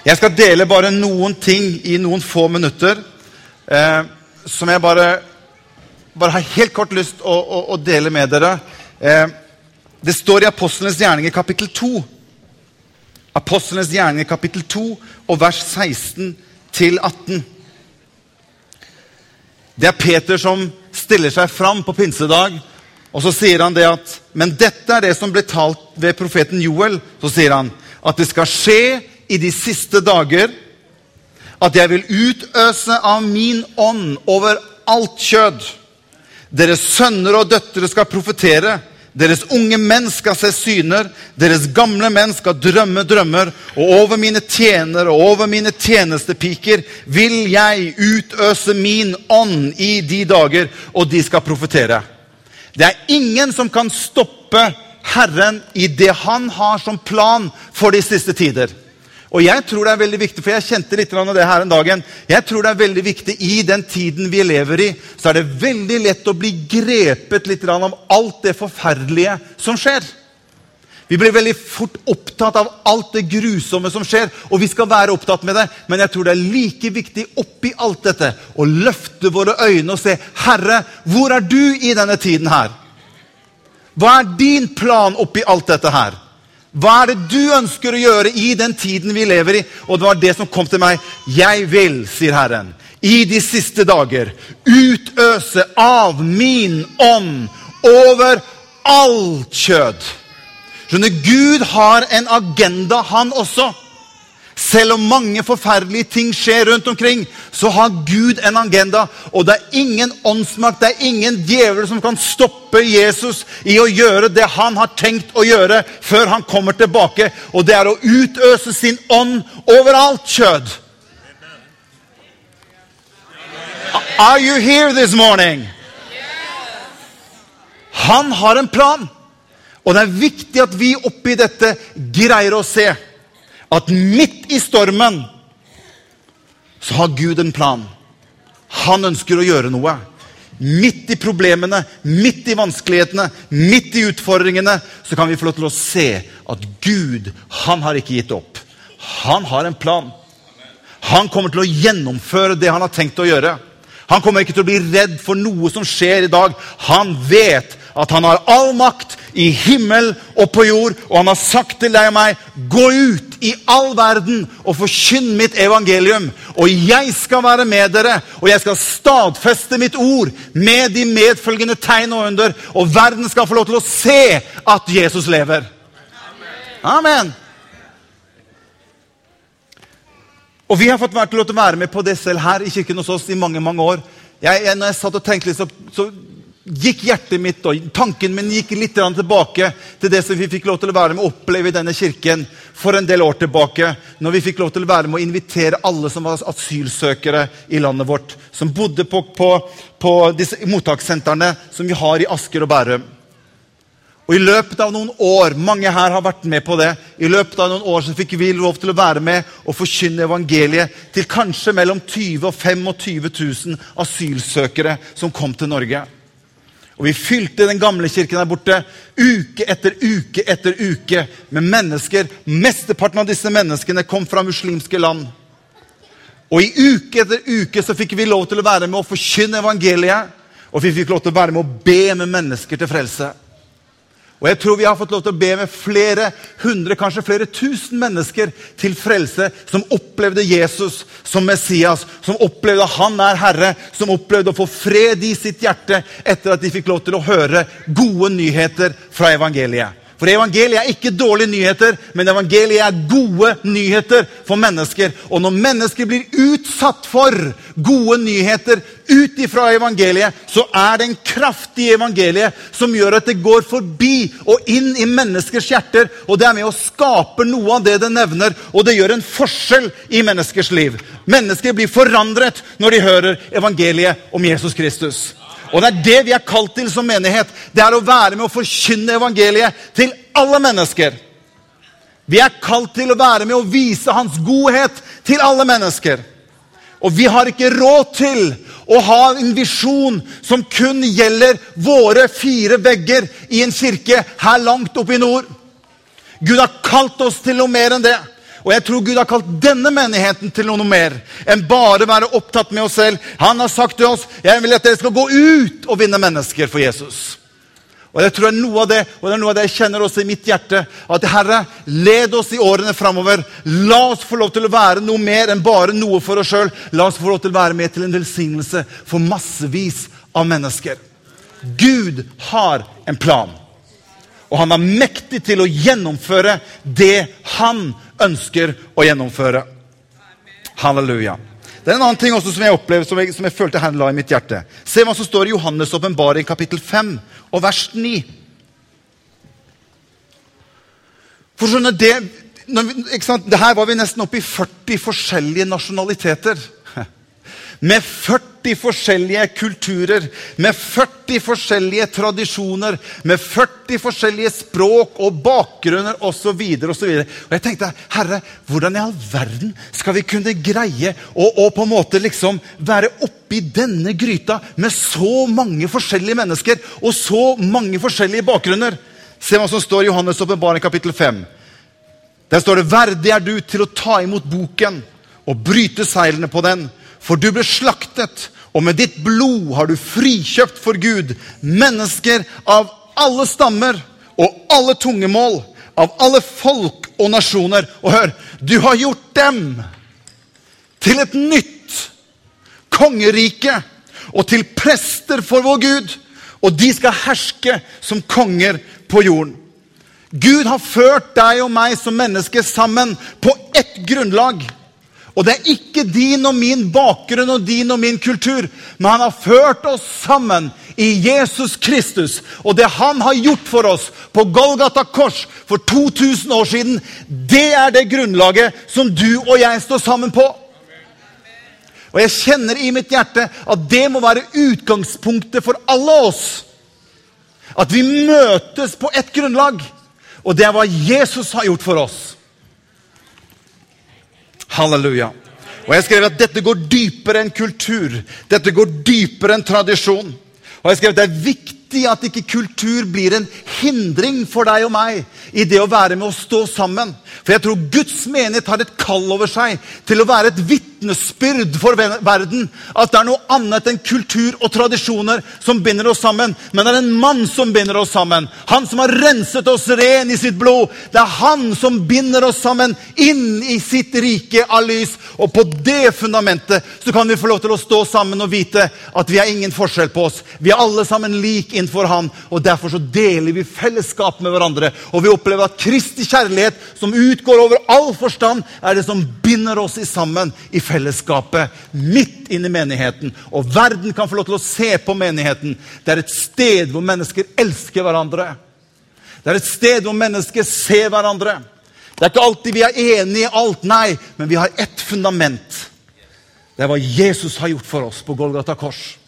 Jeg skal dele bare noen ting i noen få minutter eh, som jeg bare, bare har helt kort lyst å, å, å dele med dere. Eh, det står i Apostlenes gjerninger kapittel 2. Apostlenes gjerninger kapittel 2 og vers 16 til 18. Det er Peter som stiller seg fram på pinsedag, og så sier han det at Men dette er det som ble talt ved profeten Joel. Så sier han at det skal skje i de siste dager at jeg vil utøse av min ånd over alt kjød. Deres sønner og døtre skal profetere. Deres unge menn skal se syner. Deres gamle menn skal drømme drømmer. Og over mine tjenere og over mine tjenestepiker vil jeg utøse min ånd i de dager, og de skal profetere. Det er ingen som kan stoppe Herren i det han har som plan for de siste tider. Og jeg tror det er veldig viktig, for jeg kjente litt av det her en dagen. Jeg tror det er veldig viktig I den tiden vi lever i, så er det veldig lett å bli grepet litt av alt det forferdelige som skjer. Vi blir veldig fort opptatt av alt det grusomme som skjer, og vi skal være opptatt med det, men jeg tror det er like viktig oppi alt dette å løfte våre øyne og se Herre, hvor er du i denne tiden her? Hva er din plan oppi alt dette her? Hva er det du ønsker å gjøre i den tiden vi lever i? Og det var det som kom til meg. Jeg vil, sier Herren, i de siste dager utøse av min ånd over alt kjød. Skjønner, Gud har en agenda, han også. Selv om mange forferdelige ting skjer rundt omkring, så har Gud en agenda. Og det er ingen åndsmakt, det er ingen djevel som kan stoppe Jesus i å gjøre det han har tenkt å gjøre før han kommer tilbake. Og det er å utøse sin ånd over alt kjød. Are you here this morning? Han har en plan. Og det er viktig at vi oppi dette greier å se at midt i stormen så har Gud en plan. Han ønsker å gjøre noe. Midt i problemene, midt i vanskelighetene, midt i utfordringene, så kan vi få lov til å se at Gud, han har ikke gitt opp. Han har en plan. Han kommer til å gjennomføre det han har tenkt å gjøre. Han kommer ikke til å bli redd for noe som skjer i dag. Han vet at han har all makt i himmel og på jord, og han har sagt til deg og meg, gå ut i all verden og forkynn mitt evangelium. Og jeg skal være med dere, og jeg skal stadfeste mitt ord med de medfølgende tegn og under, og verden skal få lov til å se at Jesus lever. Amen. Og vi har fått lov til å være med på det selv her i kirken hos oss i mange mange år. Jeg, når jeg satt og tenkte litt, så, så gikk hjertet mitt og tanken min gikk litt tilbake til det som vi fikk lov til å være med å oppleve i denne kirken for en del år tilbake. Når vi fikk lov til å være med å invitere alle som var asylsøkere i landet vårt. Som bodde på, på, på disse mottakssentrene som vi har i Asker og Bærum. Og I løpet av noen år mange her har vært med på det, i løpet av noen år så fikk vi lov til å være med og forkynne evangeliet til kanskje mellom 20 og 25 000 asylsøkere som kom til Norge. Og vi fylte den gamle kirken der borte uke etter uke etter uke med mennesker. Mesteparten av disse menneskene kom fra muslimske land. Og i uke etter uke så fikk vi lov til å være med å forkynne evangeliet. Og vi fikk lov til å være med å be med mennesker til frelse. Og jeg tror vi har fått lov til å be med flere hundre, kanskje flere tusen mennesker til frelse, som opplevde Jesus som Messias, som opplevde at han er Herre, som opplevde å få fred i sitt hjerte etter at de fikk lov til å høre gode nyheter fra evangeliet. For evangeliet er ikke dårlige nyheter, men evangeliet er gode nyheter for mennesker. Og når mennesker blir utsatt for gode nyheter ut ifra evangeliet, så er det en kraft i evangeliet som gjør at det går forbi og inn i menneskers hjerter. Og det er med å skape noe av det det nevner, og det gjør en forskjell i menneskers liv. Mennesker blir forandret når de hører evangeliet om Jesus Kristus. Og det er det vi er kalt til som menighet. Det er å være med å forkynne evangeliet til alle mennesker. Vi er kalt til å være med og vise hans godhet til alle mennesker. Og vi har ikke råd til å ha en visjon som kun gjelder våre fire vegger i en kirke her langt oppe i nord. Gud har kalt oss til noe mer enn det. Og jeg tror Gud har kalt denne menigheten til noe mer enn bare være opptatt med oss selv. Han har sagt til oss jeg vil at dere skal gå ut og vinne mennesker for Jesus. Og jeg tror det er noe av det, og det er noe av det jeg kjenner også i mitt hjerte. At Herre, led oss i årene framover. La oss få lov til å være noe mer enn bare noe for oss sjøl. La oss få lov til å være med til en velsignelse for massevis av mennesker. Gud har en plan. Og han er mektig til å gjennomføre det han ønsker å gjennomføre. Halleluja. Det er en annen ting også som jeg opplevde, som jeg, som jeg følte Herren la i mitt hjerte. Se hva som står i Johannes' åpenbaring kapittel 5 og vers 9. For skjønner det, ikke sant? det Her var vi nesten oppe i 40 forskjellige nasjonaliteter. Med 40 forskjellige kulturer, med 40 forskjellige tradisjoner, med 40 forskjellige språk og bakgrunner osv. Og, så og, og jeg tenkte, Herre, hvordan i all verden skal vi kunne greie å, å på en måte liksom være oppi denne gryta med så mange forskjellige mennesker og så mange forskjellige bakgrunner? Se hva som står i Johannes' åpenbaring kapittel 5. Der står det 'Verdig er du til å ta imot boken' og bryte seilene på den. For du ble slaktet, og med ditt blod har du frikjøpt for Gud mennesker av alle stammer og alle tungemål, av alle folk og nasjoner. Og hør, du har gjort dem til et nytt kongerike og til prester for vår Gud. Og de skal herske som konger på jorden. Gud har ført deg og meg som mennesker sammen på ett grunnlag. Og det er ikke din og min bakgrunn og din og min kultur, men han har ført oss sammen i Jesus Kristus. Og det han har gjort for oss på Golgata kors for 2000 år siden, det er det grunnlaget som du og jeg står sammen på. Og jeg kjenner i mitt hjerte at det må være utgangspunktet for alle oss. At vi møtes på ett grunnlag, og det er hva Jesus har gjort for oss. Halleluja. Og jeg skrev at dette går dypere enn kultur. Dette går dypere enn tradisjon. Og jeg skrev at det er viktig at ikke kultur blir en hindring for deg og meg i det å være med å stå sammen. For jeg tror Guds menighet har et kall over seg til å være et vitnesbyrd for verden. At det er noe annet enn kultur og tradisjoner som binder oss sammen. Men det er en mann som binder oss sammen. Han som har renset oss ren i sitt blod. Det er han som binder oss sammen inn i sitt rike av lys. Og på det fundamentet så kan vi få lov til å stå sammen og vite at vi har ingen forskjell på oss. Vi er alle sammen lik innenfor Han, og derfor så deler vi fellesskap med hverandre. Og vi opplever at Kristi kjærlighet, som utgår over all forstand, er det som binder oss i sammen i fellesskapet midt inne i menigheten. Og verden kan få lov til å se på menigheten. Det er et sted hvor mennesker elsker hverandre. Det er et sted hvor mennesker ser hverandre. Det er ikke alltid vi er enige i alt, nei, men vi har ett fundament. Det er hva Jesus har gjort for oss på Golgata kors.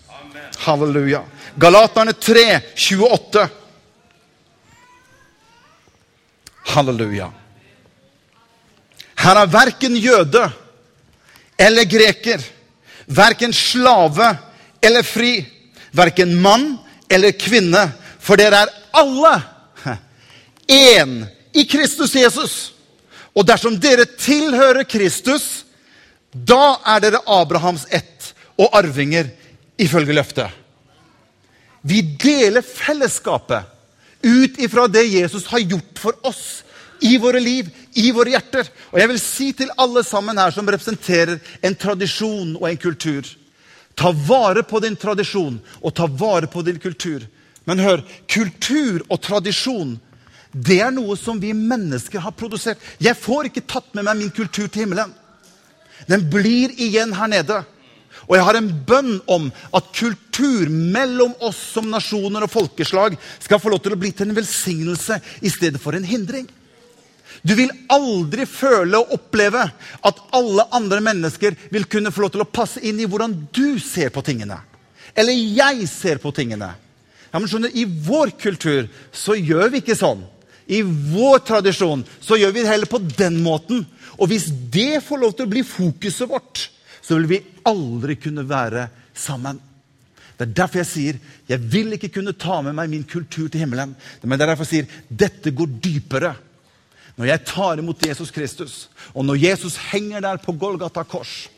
Halleluja. Galaterne 3, 28. Halleluja. Her er verken jøde eller greker, verken slave eller fri, verken mann eller kvinne, for dere er alle én i Kristus Jesus. Og dersom dere tilhører Kristus, da er dere Abrahams ett og arvinger ifølge løftet. Vi deler fellesskapet ut ifra det Jesus har gjort for oss i våre liv, i våre hjerter. Og jeg vil si til alle sammen her som representerer en tradisjon og en kultur Ta vare på din tradisjon og ta vare på din kultur. Men hør, kultur og tradisjon det er noe som vi mennesker har produsert. Jeg får ikke tatt med meg min kultur til himmelen. Den blir igjen her nede. Og jeg har en bønn om at kultur mellom oss som nasjoner og folkeslag skal få lov til å bli til en velsignelse i stedet for en hindring. Du vil aldri føle og oppleve at alle andre mennesker vil kunne få lov til å passe inn i hvordan du ser på tingene. Eller jeg ser på tingene. Ja, men skjønner, I vår kultur så gjør vi ikke sånn. I vår tradisjon så gjør vi det heller på den måten. Og hvis det får lov til å bli fokuset vårt, så vil vi aldri kunne være sammen. Det er derfor jeg sier jeg vil ikke kunne ta med meg min kultur til himmelen. Men det er derfor jeg sier dette går dypere. Når jeg tar imot Jesus Kristus, og når Jesus henger der på Golgata kors,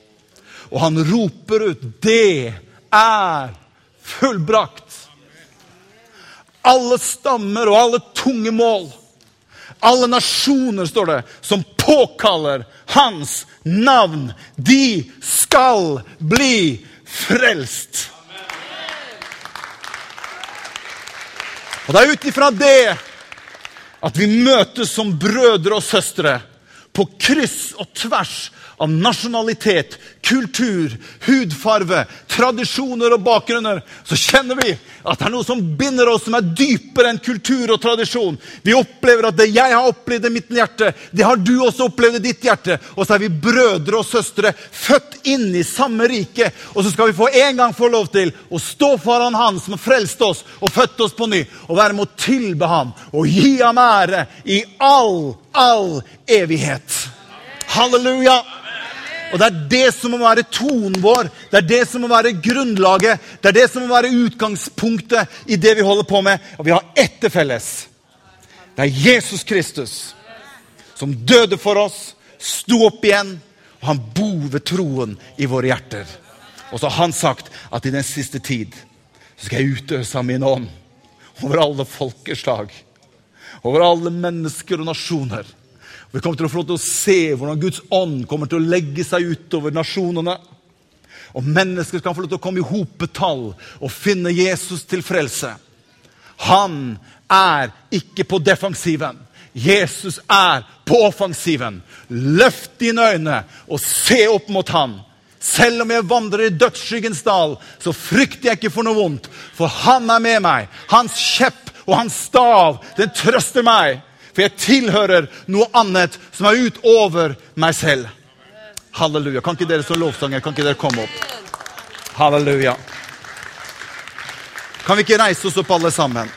og han roper ut 'Det er fullbrakt'. Alle stammer og alle tunge mål, alle nasjoner, står det, som påkaller hans navn, de skal bli frelst. Og det er ut ifra det at vi møtes som brødre og søstre på kryss og tvers av nasjonalitet, kultur, hudfarve, tradisjoner og bakgrunner, så kjenner vi at det er noe som binder oss, som er dypere enn kultur og tradisjon. Vi opplever at det jeg har opplevd i mitt hjerte, det har du også opplevd i ditt hjerte. Og så er vi brødre og søstre, født inn i samme rike. Og så skal vi få en gang få lov til å stå foran Han som har frelst oss og født oss på ny, og være med å tilbe Ham og gi Ham ære i all, all evighet. Halleluja! Og Det er det som må være tonen vår, det er det som må være grunnlaget, det er det som må være utgangspunktet i det vi holder på med. Og vi har ett til felles. Det er Jesus Kristus som døde for oss, sto opp igjen, og han bor ved troen i våre hjerter. Og så har han sagt at i den siste tid så skal jeg utøse av min ånd over alle folkeslag, over alle mennesker og nasjoner. Vi kommer til å få lov til å se hvordan Guds ånd kommer til å legge seg utover nasjonene. Og mennesker skal få lov til å komme i hopetall og finne Jesus til frelse. Han er ikke på defensiven. Jesus er på offensiven. Løft dine øyne og se opp mot han. Selv om jeg vandrer i dødsskyggens dal, så frykter jeg ikke for noe vondt, for han er med meg. Hans kjepp og hans stav, den trøster meg. For jeg tilhører noe annet som er utover meg selv. Halleluja. Kan ikke dere som lovsanger? Kan ikke dere komme opp? Halleluja. Kan vi ikke reise oss opp alle sammen?